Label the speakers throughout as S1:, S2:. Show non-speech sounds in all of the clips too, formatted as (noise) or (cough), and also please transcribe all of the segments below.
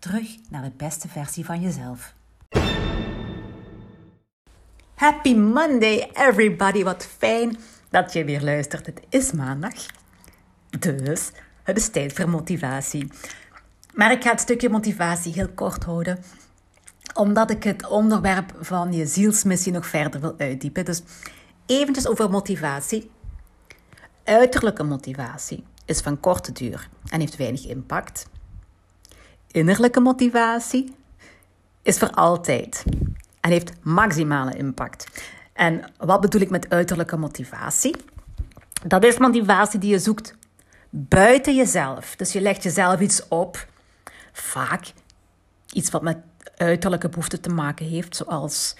S1: Terug naar de beste versie van jezelf. Happy Monday everybody, wat fijn dat je weer luistert. Het is maandag, dus het is tijd voor motivatie. Maar ik ga het stukje motivatie heel kort houden, omdat ik het onderwerp van je zielsmissie nog verder wil uitdiepen. Dus eventjes over motivatie. Uiterlijke motivatie is van korte duur en heeft weinig impact. Innerlijke motivatie is voor altijd en heeft maximale impact. En wat bedoel ik met uiterlijke motivatie? Dat is motivatie die je zoekt buiten jezelf. Dus je legt jezelf iets op, vaak iets wat met uiterlijke behoeften te maken heeft, zoals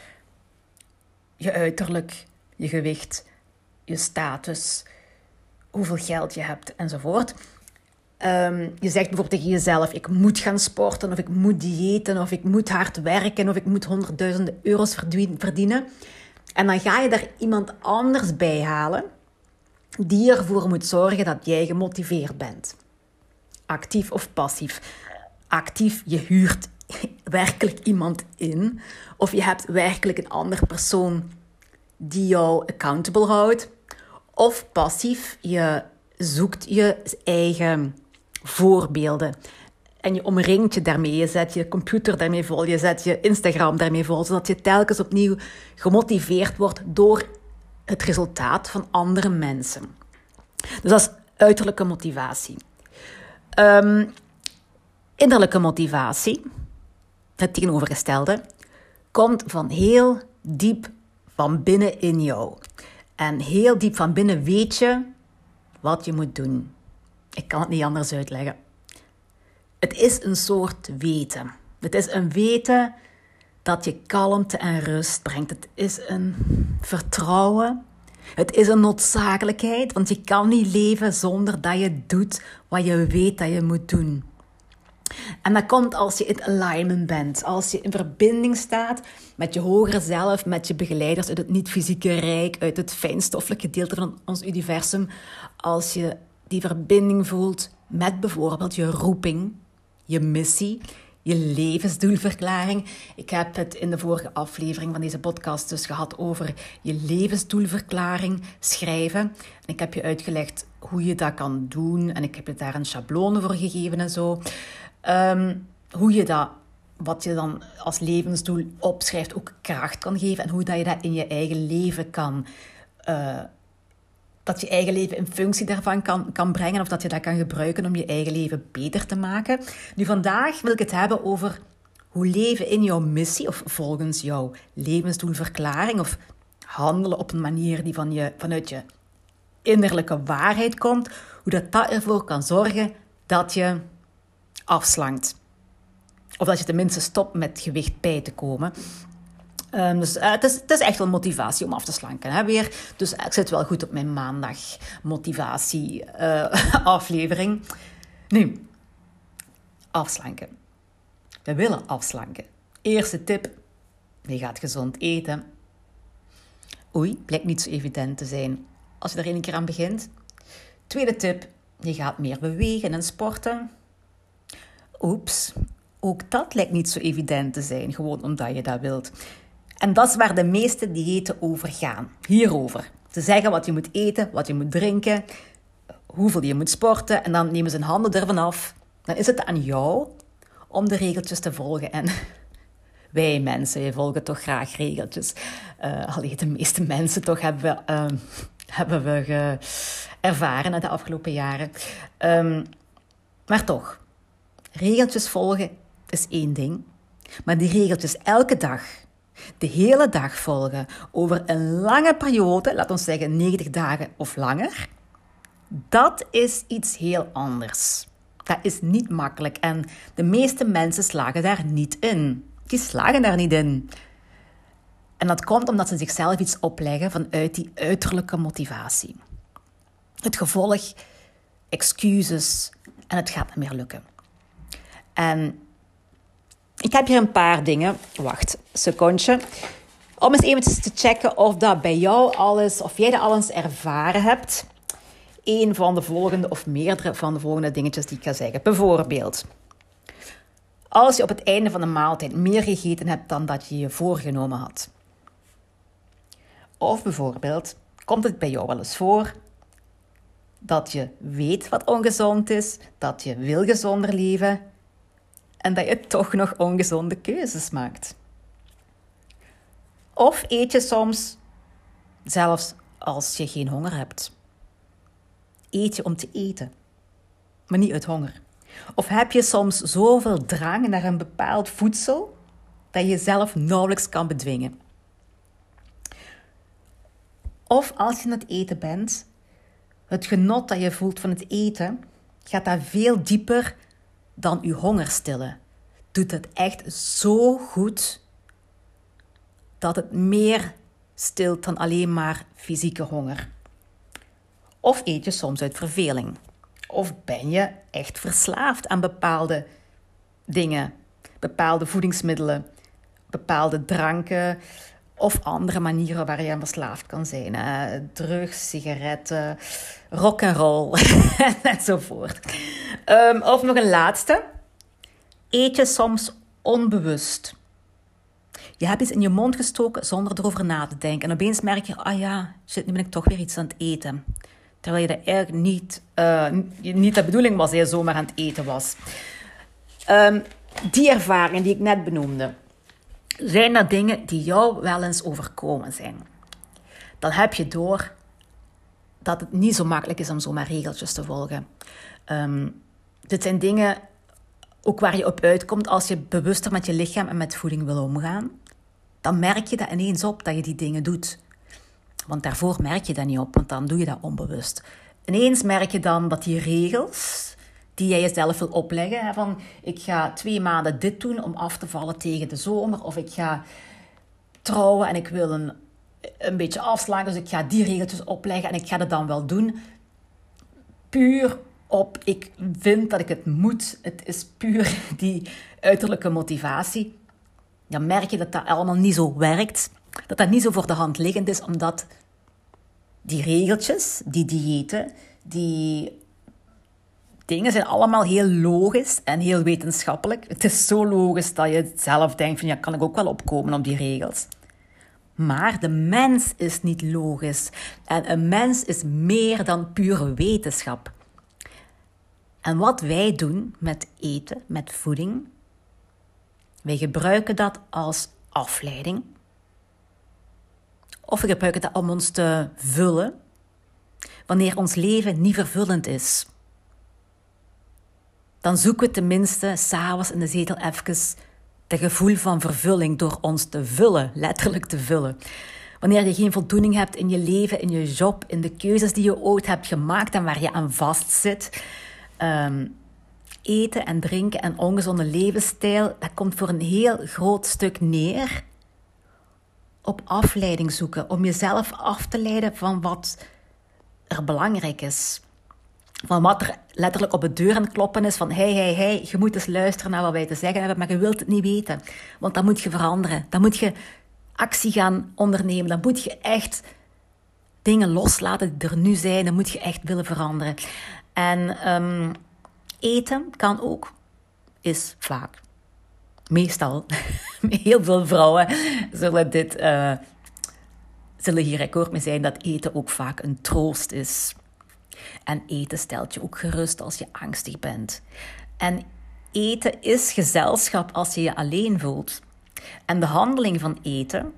S1: je uiterlijk, je gewicht, je status, hoeveel geld je hebt enzovoort. Um, je zegt bijvoorbeeld tegen jezelf: ik moet gaan sporten, of ik moet diëten, of ik moet hard werken, of ik moet honderdduizenden euro's verdienen. En dan ga je daar iemand anders bij halen die ervoor moet zorgen dat jij gemotiveerd bent. Actief of passief. Actief, je huurt (laughs) werkelijk iemand in, of je hebt werkelijk een andere persoon die jou accountable houdt. Of passief, je zoekt je eigen voorbeelden. En je omringt je daarmee. Je zet je computer daarmee vol. Je zet je Instagram daarmee vol. Zodat je telkens opnieuw gemotiveerd wordt door het resultaat van andere mensen. Dus dat is uiterlijke motivatie. Um, innerlijke motivatie, het tegenovergestelde, komt van heel diep van binnen in jou. En heel diep van binnen weet je wat je moet doen. Ik kan het niet anders uitleggen. Het is een soort weten. Het is een weten dat je kalmte en rust brengt. Het is een vertrouwen. Het is een noodzakelijkheid, want je kan niet leven zonder dat je doet wat je weet dat je moet doen. En dat komt als je in alignment bent, als je in verbinding staat met je hogere zelf, met je begeleiders uit het niet-fysieke rijk, uit het fijnstoffelijke gedeelte van ons universum, als je die verbinding voelt met bijvoorbeeld je roeping, je missie, je levensdoelverklaring. Ik heb het in de vorige aflevering van deze podcast dus gehad over je levensdoelverklaring schrijven. En ik heb je uitgelegd hoe je dat kan doen en ik heb je daar een schabloon voor gegeven en zo. Ehm, hoe je dat, wat je dan als levensdoel opschrijft, ook kracht kan geven en hoe dat je dat in je eigen leven kan uh, dat je eigen leven in functie daarvan kan, kan brengen of dat je dat kan gebruiken om je eigen leven beter te maken. Nu, vandaag wil ik het hebben over hoe leven in jouw missie of volgens jouw levensdoelverklaring of handelen op een manier die van je, vanuit je innerlijke waarheid komt, hoe dat, dat ervoor kan zorgen dat je afslankt. Of dat je tenminste stopt met gewicht bij te komen. Um, dus uh, het, is, echt wel motivatie om af te slanken. Weer. Dus uh, ik zit wel goed op mijn maandag motivatie uh, (laughs) aflevering. Nu, afslanken. We willen afslanken. Eerste tip, je gaat gezond eten. Oei, blijkt niet zo evident te zijn als je er een keer aan begint. Tweede tip, je gaat meer bewegen en sporten. Oeps, ook dat lijkt niet zo evident te zijn, gewoon omdat je dat wilt. En dat is waar de meeste diëten over gaan. Hierover. Ze zeggen wat je moet eten, wat je moet drinken, hoeveel je moet sporten en dan nemen ze hun handen ervan af. Dan is het aan jou om de regeltjes te volgen. En (laughs) wij mensen, wij volgen toch graag regeltjes. Uh, alleen de meeste mensen toch hebben we, uh, hebben we ervaren de afgelopen jaren. Um, maar toch, regeltjes volgen is één ding. Maar die regeltjes elke dag de hele dag volgen over een lange periode, laat ons zeggen 90 dagen of langer, dat is iets heel anders. Dat is niet makkelijk en de meeste mensen slagen daar niet in. die slagen daar niet in. En dat komt omdat ze zichzelf iets opleggen vanuit die uiterlijke motivatie. Het gevolg, excuses en het gaat niet meer lukken. En ik heb hier een paar dingen. Wacht, secondje. Om eens even te checken of dat bij jou alles, of jij dat alles ervaren hebt. Een van de volgende of meerdere van de volgende dingetjes die ik ga zeggen. Bijvoorbeeld, als je op het einde van de maaltijd meer gegeten hebt dan dat je je voorgenomen had. Of bijvoorbeeld, komt het bij jou wel eens voor dat je weet wat ongezond is, dat je wil gezonder leven en dat je toch nog ongezonde keuzes maakt? Of eet je soms zelfs als je geen honger hebt? Eet je om te eten, maar niet uit honger. Of heb je soms zoveel drang naar een bepaald voedsel dat je jezelf nauwelijks kan bedwingen? Of als je aan het eten bent, het genot dat je voelt van het eten gaat daar veel dieper dan je honger stillen. Doet het echt zo goed dat het meer stilt dan alleen maar fysieke honger. Of eet je soms uit verveling? Of ben je echt verslaafd aan bepaalde dingen, bepaalde voedingsmiddelen, bepaalde dranken of andere manieren waar je aan verslaafd kan zijn? Drugs, sigaretten, rock and roll (laughs) enzovoort. Um, of nog een laatste. Eet je soms onbewust? Je hebt iets in je mond gestoken zonder erover na te denken. En opeens merk je, ah ja, shit, nu ben ik toch weer iets aan het eten. Terwijl je dat eigenlijk niet, uh, niet de bedoeling was dat je zomaar aan het eten was. Um, die ervaringen die ik net benoemde, zijn dat dingen die jou wel eens overkomen zijn. Dan heb je door dat het niet zo makkelijk is om zomaar regeltjes te volgen. Um, dit zijn dingen ook waar je op uitkomt als je bewuster met je lichaam en met voeding wil omgaan. Dan merk je dat ineens op dat je die dingen doet. Want daarvoor merk je dat niet op, want dan doe je dat onbewust. Ineens merk je dan dat die regels die jij jezelf wil opleggen, van ik ga twee maanden dit doen om af te vallen tegen de zomer, of ik ga trouwen en ik wil een, een beetje afslaan, dus ik ga die regeltjes opleggen en ik ga dat dan wel doen. Puur op, ik vind dat ik het moet. Het is puur (laughs) die uiterlijke motivatie. Dan merk je dat dat allemaal niet zo werkt dat dat niet zo voor de hand liggend is, omdat die regeltjes, die diëten, die dingen zijn allemaal heel logisch en heel wetenschappelijk. Het is zo logisch dat je zelf denkt van ja, kan ik ook wel opkomen op die regels. Maar de mens is niet logisch. En een mens is meer dan pure wetenschap. En wat wij doen met eten, met voeding, wij gebruiken dat als afleiding of we gebruiken dat om ons te vullen wanneer ons leven niet vervullend is. Dan zoeken we tenminste s'avonds in de zetel even de gevoel van vervulling door ons te vullen, letterlijk te vullen. Wanneer je geen voldoening hebt in je leven, in je job, in de keuzes die je ooit hebt gemaakt en waar je aan vastzit. Um, eten en drinken en ongezonde levensstijl, dat komt voor een heel groot stuk neer op afleiding zoeken, om jezelf af te leiden van wat er belangrijk is. Van wat er letterlijk op de deur aan het kloppen is van hey, hey, hey, je moet eens luisteren naar wat wij te zeggen hebben, maar je wilt het niet weten. Want dan moet je veranderen. Dan moet je actie gaan ondernemen. Dan moet je echt dingen loslaten die er nu zijn. Dan moet je echt willen veranderen. En um, eten kan ook, is vaak meestal, (laughs) heel veel vrouwen zullen, dit, uh, zullen hier akkoord mee zijn dat eten ook vaak een troost is. En eten stelt je ook gerust als je angstig bent. En eten is gezelschap als je je alleen voelt. En de handeling van eten,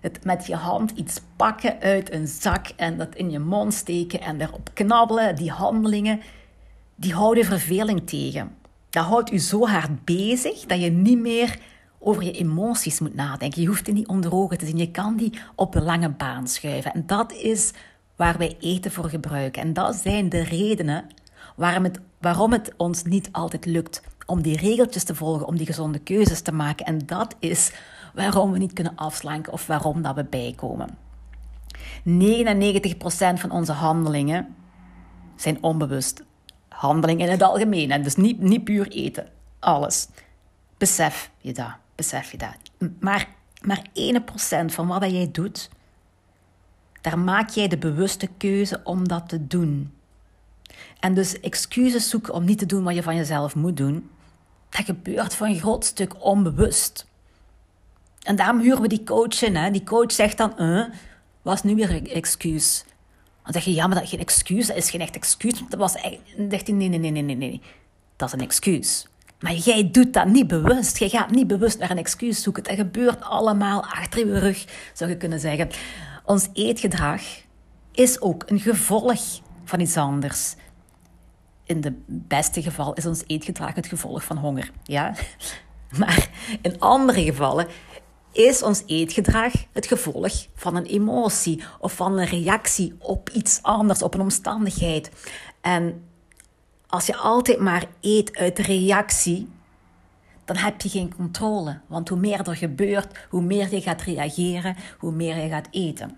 S1: het met je hand iets pakken uit een zak en dat in je mond steken en erop knabbelen, die handelingen, die houden verveling tegen dat houdt u zo hard bezig dat je niet meer over je emoties moet nadenken. Je hoeft die niet onder ogen te zien. Je kan die op de lange baan schuiven. En dat is waar wij eten voor gebruiken. En dat zijn de redenen waarom het, waarom het ons niet altijd lukt om die regeltjes te volgen, om die gezonde keuzes te maken. En dat is waarom we niet kunnen afslanken of waarom dat we bijkomen. 99% van onze handelingen zijn onbewust. Handelingen in het algemeen, en dus niet, niet puur eten. Alles. Besef je dat, besef je dat. Maar, maar 1% van wat jij doet, daar maak jij de bewuste keuze om dat te doen. En dus excuses zoeken om niet te doen wat je van jezelf moet doen, dat gebeurt voor een groot stuk onbewust. En daarom huren we die coach in. Hè? Die coach zegt dan, uh, wat is nu weer een excuus? Dan zeg je, ja, maar dat is geen excuus, dat is geen echt excuus. Dat was echt... Dan hij, nee, nee, nee, nee, nee, nee. Dat is een excuus. Maar jij doet dat niet bewust. Jij gaat niet bewust naar een excuus zoeken. Dat gebeurt allemaal achter je rug, zou je kunnen zeggen. Ons eetgedrag is ook een gevolg van iets anders. In de beste geval is ons eetgedrag het gevolg van honger. Ja? (laughs) Maar in andere gevallen is ons eetgedrag het gevolg van een emotie of van een reactie op iets anders, op een omstandigheid. En als je altijd maar eet uit reactie, dan heb je geen controle. Want hoe meer er gebeurt, hoe meer je gaat reageren, hoe meer je gaat eten.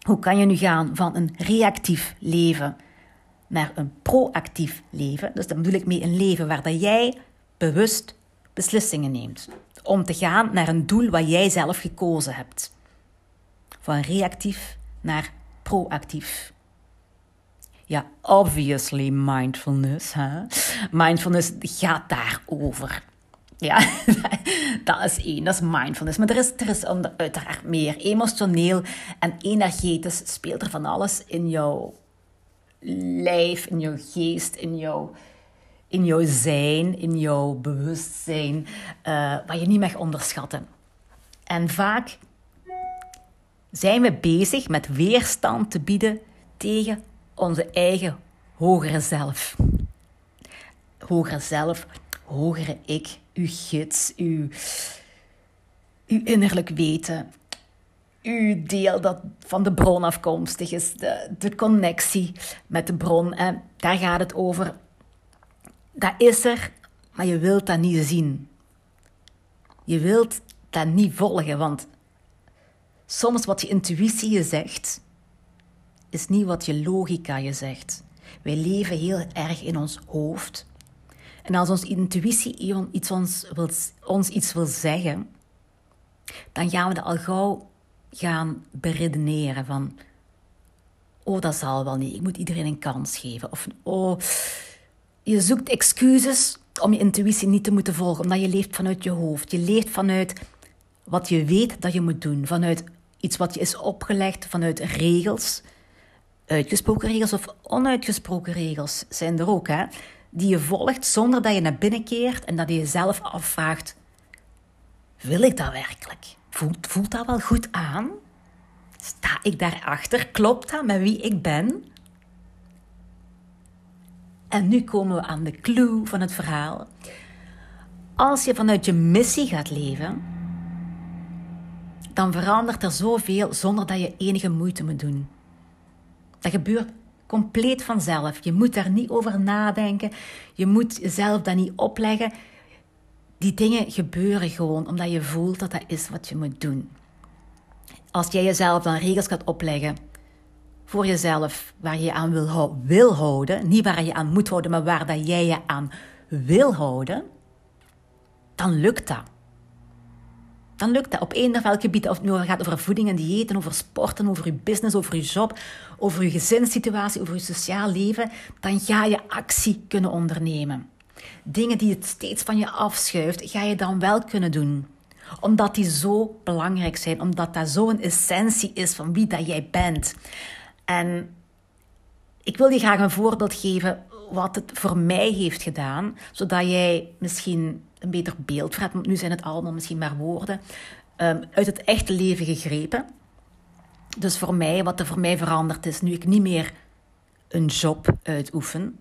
S1: Hoe kan je nu gaan van een reactief leven naar een proactief leven? Dus dan bedoel ik mee een leven waar jij bewust beslissingen neemt. Om te gaan naar een doel wat jij zelf gekozen hebt. Van reactief naar proactief. Ja, obviously mindfulness. Hè? Mindfulness gaat daarover. Ja, (laughs) dat is één, dat is mindfulness. Maar er is, er is uiteraard meer. Emotioneel en energetisch speelt er van alles in jouw lijf, in jouw geest, in jouw, in jouw zijn, in jouw bewustzijn, uh, wat je niet mag onderschatten. En vaak zijn we bezig met weerstand te bieden tegen onze eigen hogere zelf. Hogere zelf, hogere ik, uw gids, uw, innerlijk weten, uw deel dat van de bron afkomstig is, de, de connectie met de bron. En daar gaat het over. Dat is er, maar je wilt dat niet zien. Je wilt dat niet volgen, want soms wat je intuïtie je zegt, is niet wat je logica je zegt. Wij leven heel erg in ons hoofd. En als onze intuïtie iets ons, wil, ons iets wil zeggen, dan gaan we dat al gauw gaan beredeneren van... Oh, dat zal wel niet. Ik moet iedereen een kans geven. Of, oh, je zoekt excuses om je intuïtie niet te moeten volgen, omdat je leeft vanuit je hoofd. Je leeft vanuit wat je weet dat je moet doen, vanuit iets wat je is opgelegd, vanuit regels. Uitgesproken regels of onuitgesproken regels zijn er ook, hè? Die je volgt zonder dat je naar binnen keert en dat je jezelf afvraagt: wil ik dat werkelijk? Voelt, voelt dat wel goed aan? Sta ik daarachter? Klopt dat met wie ik ben? En nu komen we aan de clue van het verhaal. Als je vanuit je missie gaat leven, dan verandert er zoveel zonder dat je enige moeite moet doen. Dat gebeurt compleet vanzelf. Je moet daar niet over nadenken. Je moet jezelf dat niet opleggen. Die dingen gebeuren gewoon omdat je voelt dat dat is wat je moet doen. Als jij jezelf dan regels gaat opleggen voor jezelf waar je aan wil, wil houden, niet waar je aan moet houden, maar waar dat jij je aan wil houden, dan lukt dat dan lukt dat op één of welk gebied. Of het nu gaat over voeding en diëten, over sporten, over je business, over je job, over je gezinssituatie, over je sociaal leven. Dan ga je actie kunnen ondernemen. Dingen die het steeds van je afschuift, ga je dan wel kunnen doen. Omdat die zo belangrijk zijn, omdat dat zo'n essentie is van wie dat jij bent. En ik wil je graag een voorbeeld geven wat het voor mij heeft gedaan, zodat jij misschien een beter beeld voor. Want nu zijn het allemaal misschien maar woorden um, uit het echte leven gegrepen. Dus voor mij, wat er voor mij veranderd is, nu ik niet meer een job uitoefen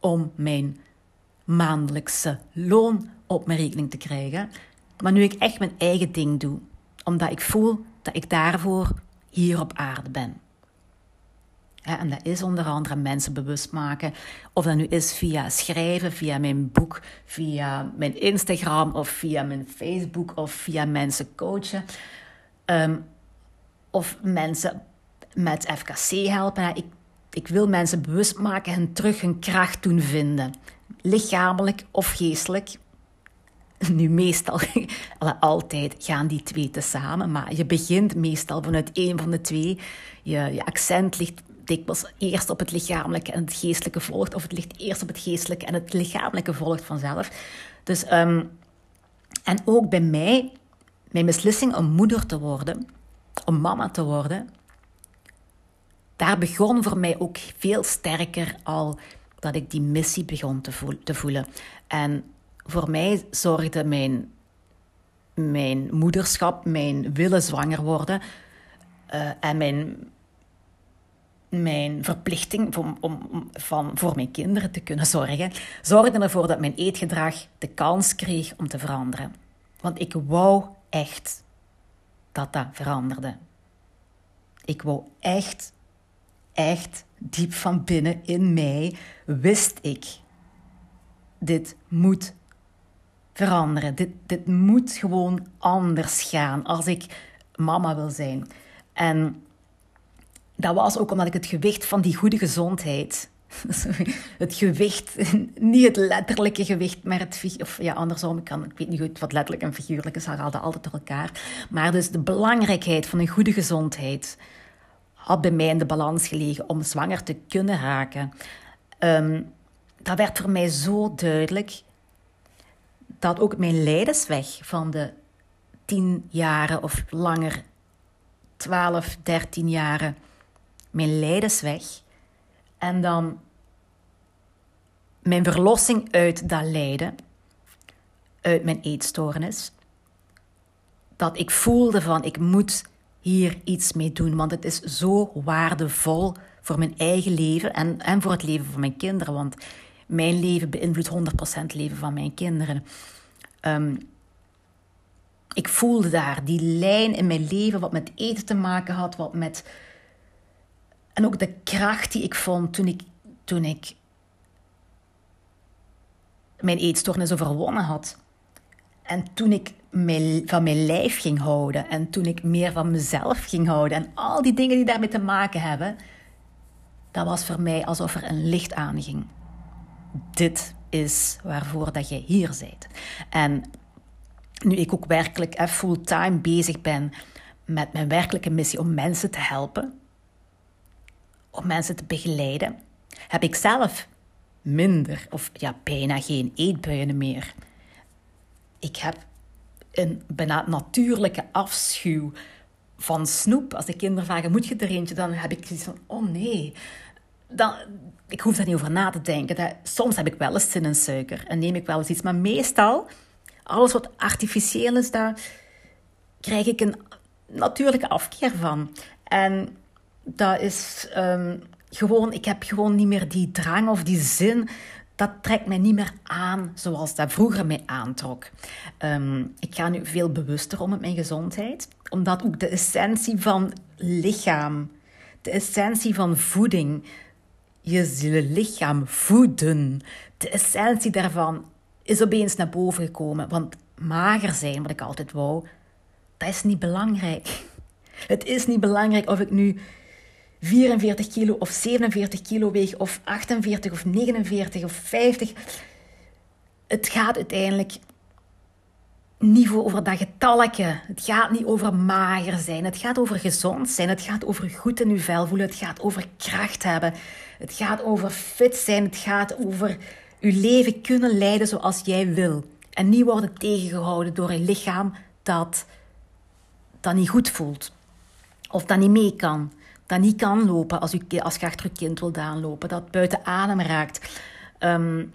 S1: om mijn maandelijkse loon op mijn rekening te krijgen, maar nu ik echt mijn eigen ding doe, omdat ik voel dat ik daarvoor hier op aarde ben. En dat is onder andere mensen bewust maken. Of dat nu is via schrijven, via mijn boek, via mijn Instagram of via mijn Facebook of via mensen coachen. Ehm, of mensen met FKC helpen. Ik, ik wil mensen bewust maken en terug hun kracht doen vinden. Lichamelijk of geestelijk. Nu, meestal, (laughs) altijd gaan die twee tezamen, maar je begint meestal vanuit één van de twee. Je, je accent ligt dikwijls eerst op het lichamelijke en het geestelijke volgt, of het ligt eerst op het geestelijke en het lichamelijke volgt vanzelf. Dus, ehm, en ook bij mij, mijn beslissing om moeder te worden, om mama te worden, daar begon voor mij ook veel sterker al dat ik die missie begon te, voelen. En voor mij zorgde mijn, mijn moederschap, mijn willen zwanger worden uh, en mijn, mijn verplichting om, om, van, voor mijn kinderen te kunnen zorgen, zorgde ervoor dat mijn eetgedrag de kans kreeg om te veranderen. Want ik wou echt dat dat veranderde. Ik wou echt, echt diep van binnen in mij wist ik, dit moet veranderen. Dit, dit moet gewoon anders gaan als ik mama wil zijn. En dat was ook omdat ik het gewicht van die goede gezondheid. (laughs) Het gewicht, (laughs) niet het letterlijke gewicht, maar het of ja, andersom. Ik, kan, ik weet niet goed wat letterlijk en figuurlijk is, ze haalden altijd door elkaar. Maar dus de belangrijkheid van een goede gezondheid had bij mij in de balans gelegen om zwanger te kunnen raken. Um, dat werd voor mij zo duidelijk dat ook mijn leidersweg van de tien jaren of langer, 12, 13 jaren, mijn leidersweg en dan mijn verlossing uit dat lijden, uit mijn eetstoornis, dat ik voelde van ik moet hier iets mee doen, want het is zo waardevol voor mijn eigen leven en, en voor het leven van mijn kinderen, want mijn leven beïnvloedt 100% het leven van mijn kinderen. Um, ik voelde daar die lijn in mijn leven, wat met eten te maken had, wat met. En ook de kracht die ik vond toen ik, toen ik mijn eetstoornis overwonnen had. En toen ik van mijn lijf ging houden. En toen ik meer van mezelf ging houden. En al die dingen die daarmee te maken hebben. Dat was voor mij alsof er een licht aanging. Dit is waarvoor dat je hier bent. En nu ik ook werkelijk fulltime bezig ben met mijn werkelijke missie om mensen te helpen, om mensen te begeleiden, heb ik zelf minder of ja, bijna geen eetbuien meer. Ik heb een bijna natuurlijke afschuw van snoep. Als de kinderen vragen, moet je er eentje? Dan heb ik zoiets van, oh nee, dan, ik hoef daar niet over na te denken. Dat, soms heb ik wel eens zin in suiker en neem ik wel eens iets. Maar meestal, alles wat artificieel is, daar krijg ik een natuurlijke afkeer van. En dat is um, gewoon, ik heb gewoon niet meer die drang of die zin. Dat trekt mij niet meer aan zoals dat vroeger mij aantrok. Um, ik ga nu veel bewuster om met mijn gezondheid, omdat ook de essentie van lichaam, de essentie van voeding, je lichaam voeden. De essentie daarvan is opeens naar boven gekomen. Want mager zijn, wat ik altijd wou, dat is niet belangrijk. Het is niet belangrijk of ik nu 44 kilo of 47 kilo weeg, of 48 of 49 of 50. Het gaat uiteindelijk niet over dat getalletje. Het gaat niet over mager zijn. Het gaat over gezond zijn. Het gaat over goed in je vel voelen. Het gaat over kracht hebben. Het gaat over fit zijn. Het gaat over je leven kunnen leiden zoals jij wil. En niet worden tegengehouden door een lichaam dat dat niet goed voelt. Of dat niet mee kan. Dat niet kan lopen als, je, als je achter je kind wilt aanlopen. Dat buiten adem raakt. Um,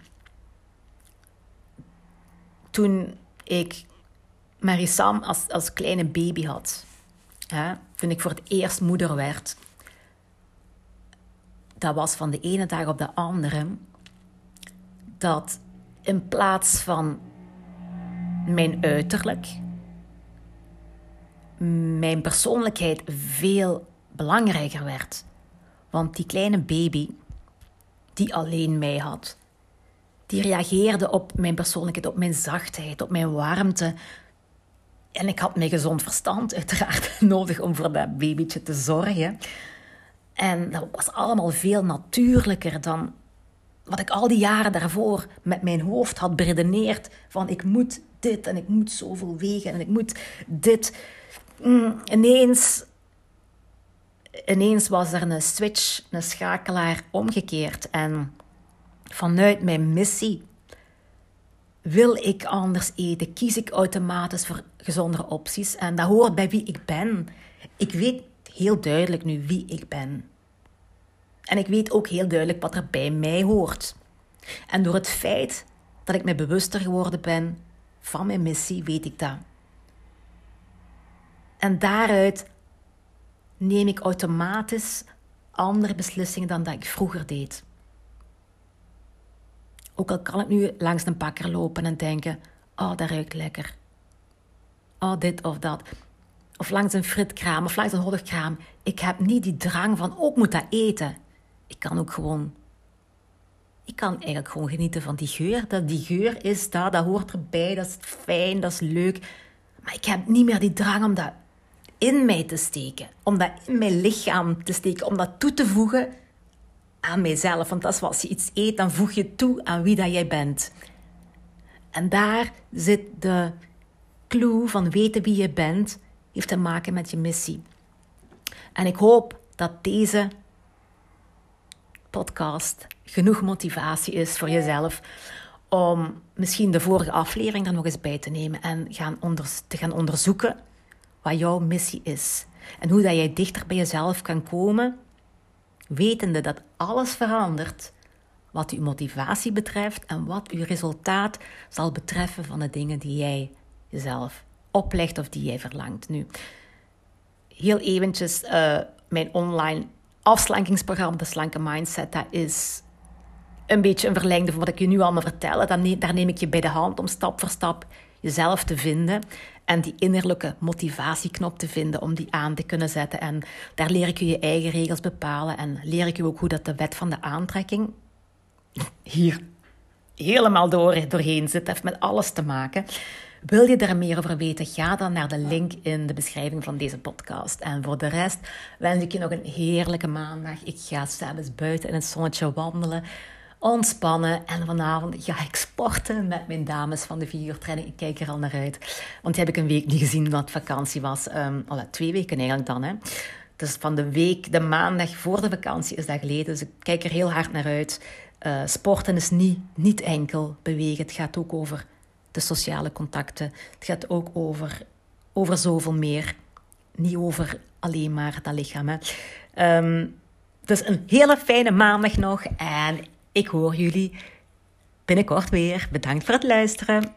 S1: toen ik Marisam als, als kleine baby had. Toen ik voor het eerst moeder werd. Dat was van de ene dag op de andere. Dat in plaats van mijn uiterlijk, mijn persoonlijkheid veel belangrijker werd. Want die kleine baby, die alleen mij had, die reageerde op mijn persoonlijkheid, op mijn zachtheid, op mijn warmte. En ik had mijn gezond verstand uiteraard (laughs) nodig om voor dat babytje te zorgen. En dat was allemaal veel natuurlijker dan wat ik al die jaren daarvoor met mijn hoofd had beredeneerd. Van ik moet dit en ik moet zoveel wegen en ik moet dit. Mm, ineens, ineens was er een switch, een schakelaar omgekeerd. En vanuit mijn missie wil ik anders eten, kies ik automatisch voor gezondere opties. En dat hoort bij wie ik ben. Ik weet heel duidelijk nu wie ik ben. En ik weet ook heel duidelijk wat er bij mij hoort. En door het feit dat ik me bewuster geworden ben van mijn missie, weet ik dat. En daaruit neem ik automatisch andere beslissingen dan dat ik vroeger deed. Ook al kan ik nu langs een bakker lopen en denken: oh, dat ruikt lekker. Oh, dit of dat. Of langs een fritkraam of langs een hotdogkraam. Ik heb niet die drang van: ook oh, moet dat eten. Ik kan ook gewoon. Ik kan eigenlijk gewoon genieten van die geur. Dat die geur is dat, dat hoort erbij, dat is fijn, dat is leuk. Maar ik heb niet meer die drang om dat in mij te steken. Om dat in mijn lichaam te steken. Om dat toe te voegen aan mijzelf. Want dat als je iets eet, dan voeg je toe aan wie dat jij bent. En daar zit de clue van weten wie je bent, heeft te maken met je missie. En ik hoop dat deze podcast genoeg motivatie is voor jezelf om misschien de vorige aflevering er nog eens bij te nemen en gaan te gaan onderzoeken wat jouw missie is. En hoe dat jij dichter bij jezelf kan komen wetende dat alles verandert wat uw motivatie betreft en wat uw resultaat zal betreffen van de dingen die jij jezelf oplegt of die jij verlangt. Nu, heel eventjes, uh, mijn online afslankingsprogramma, de Slanke Mindset, dat is een beetje een verlengde van wat ik je nu allemaal vertel. Daar neem ik je bij de hand om stap voor stap jezelf te vinden en die innerlijke motivatieknop te vinden om die aan te kunnen zetten. En daar leer ik je je eigen regels bepalen en leer ik je ook hoe dat de wet van de aantrekking hier helemaal door, doorheen zit. Heeft met alles te maken. Wil je daar meer over weten? Ga dan naar de link in de beschrijving van deze podcast. En voor de rest wens ik je nog een heerlijke maandag. Ik ga s'avonds buiten in het zonnetje wandelen ontspannen. En vanavond ga ik sporten met mijn dames van de training. Ik kijk er al naar uit. Want die heb ik een week niet gezien omdat het vakantie was. Um, twee weken eigenlijk dan. Hè. Dus van de week, de maandag voor de vakantie is dat geleden. Dus ik kijk er heel hard naar uit. Uh, sporten is niet, niet enkel bewegen. Het gaat ook over de sociale contacten. Het gaat ook over, over zoveel meer. Niet over alleen maar dat lichaam. Hè. Um, dus een hele fijne maandag nog. En ik hoor jullie binnenkort weer. Bedankt voor het luisteren.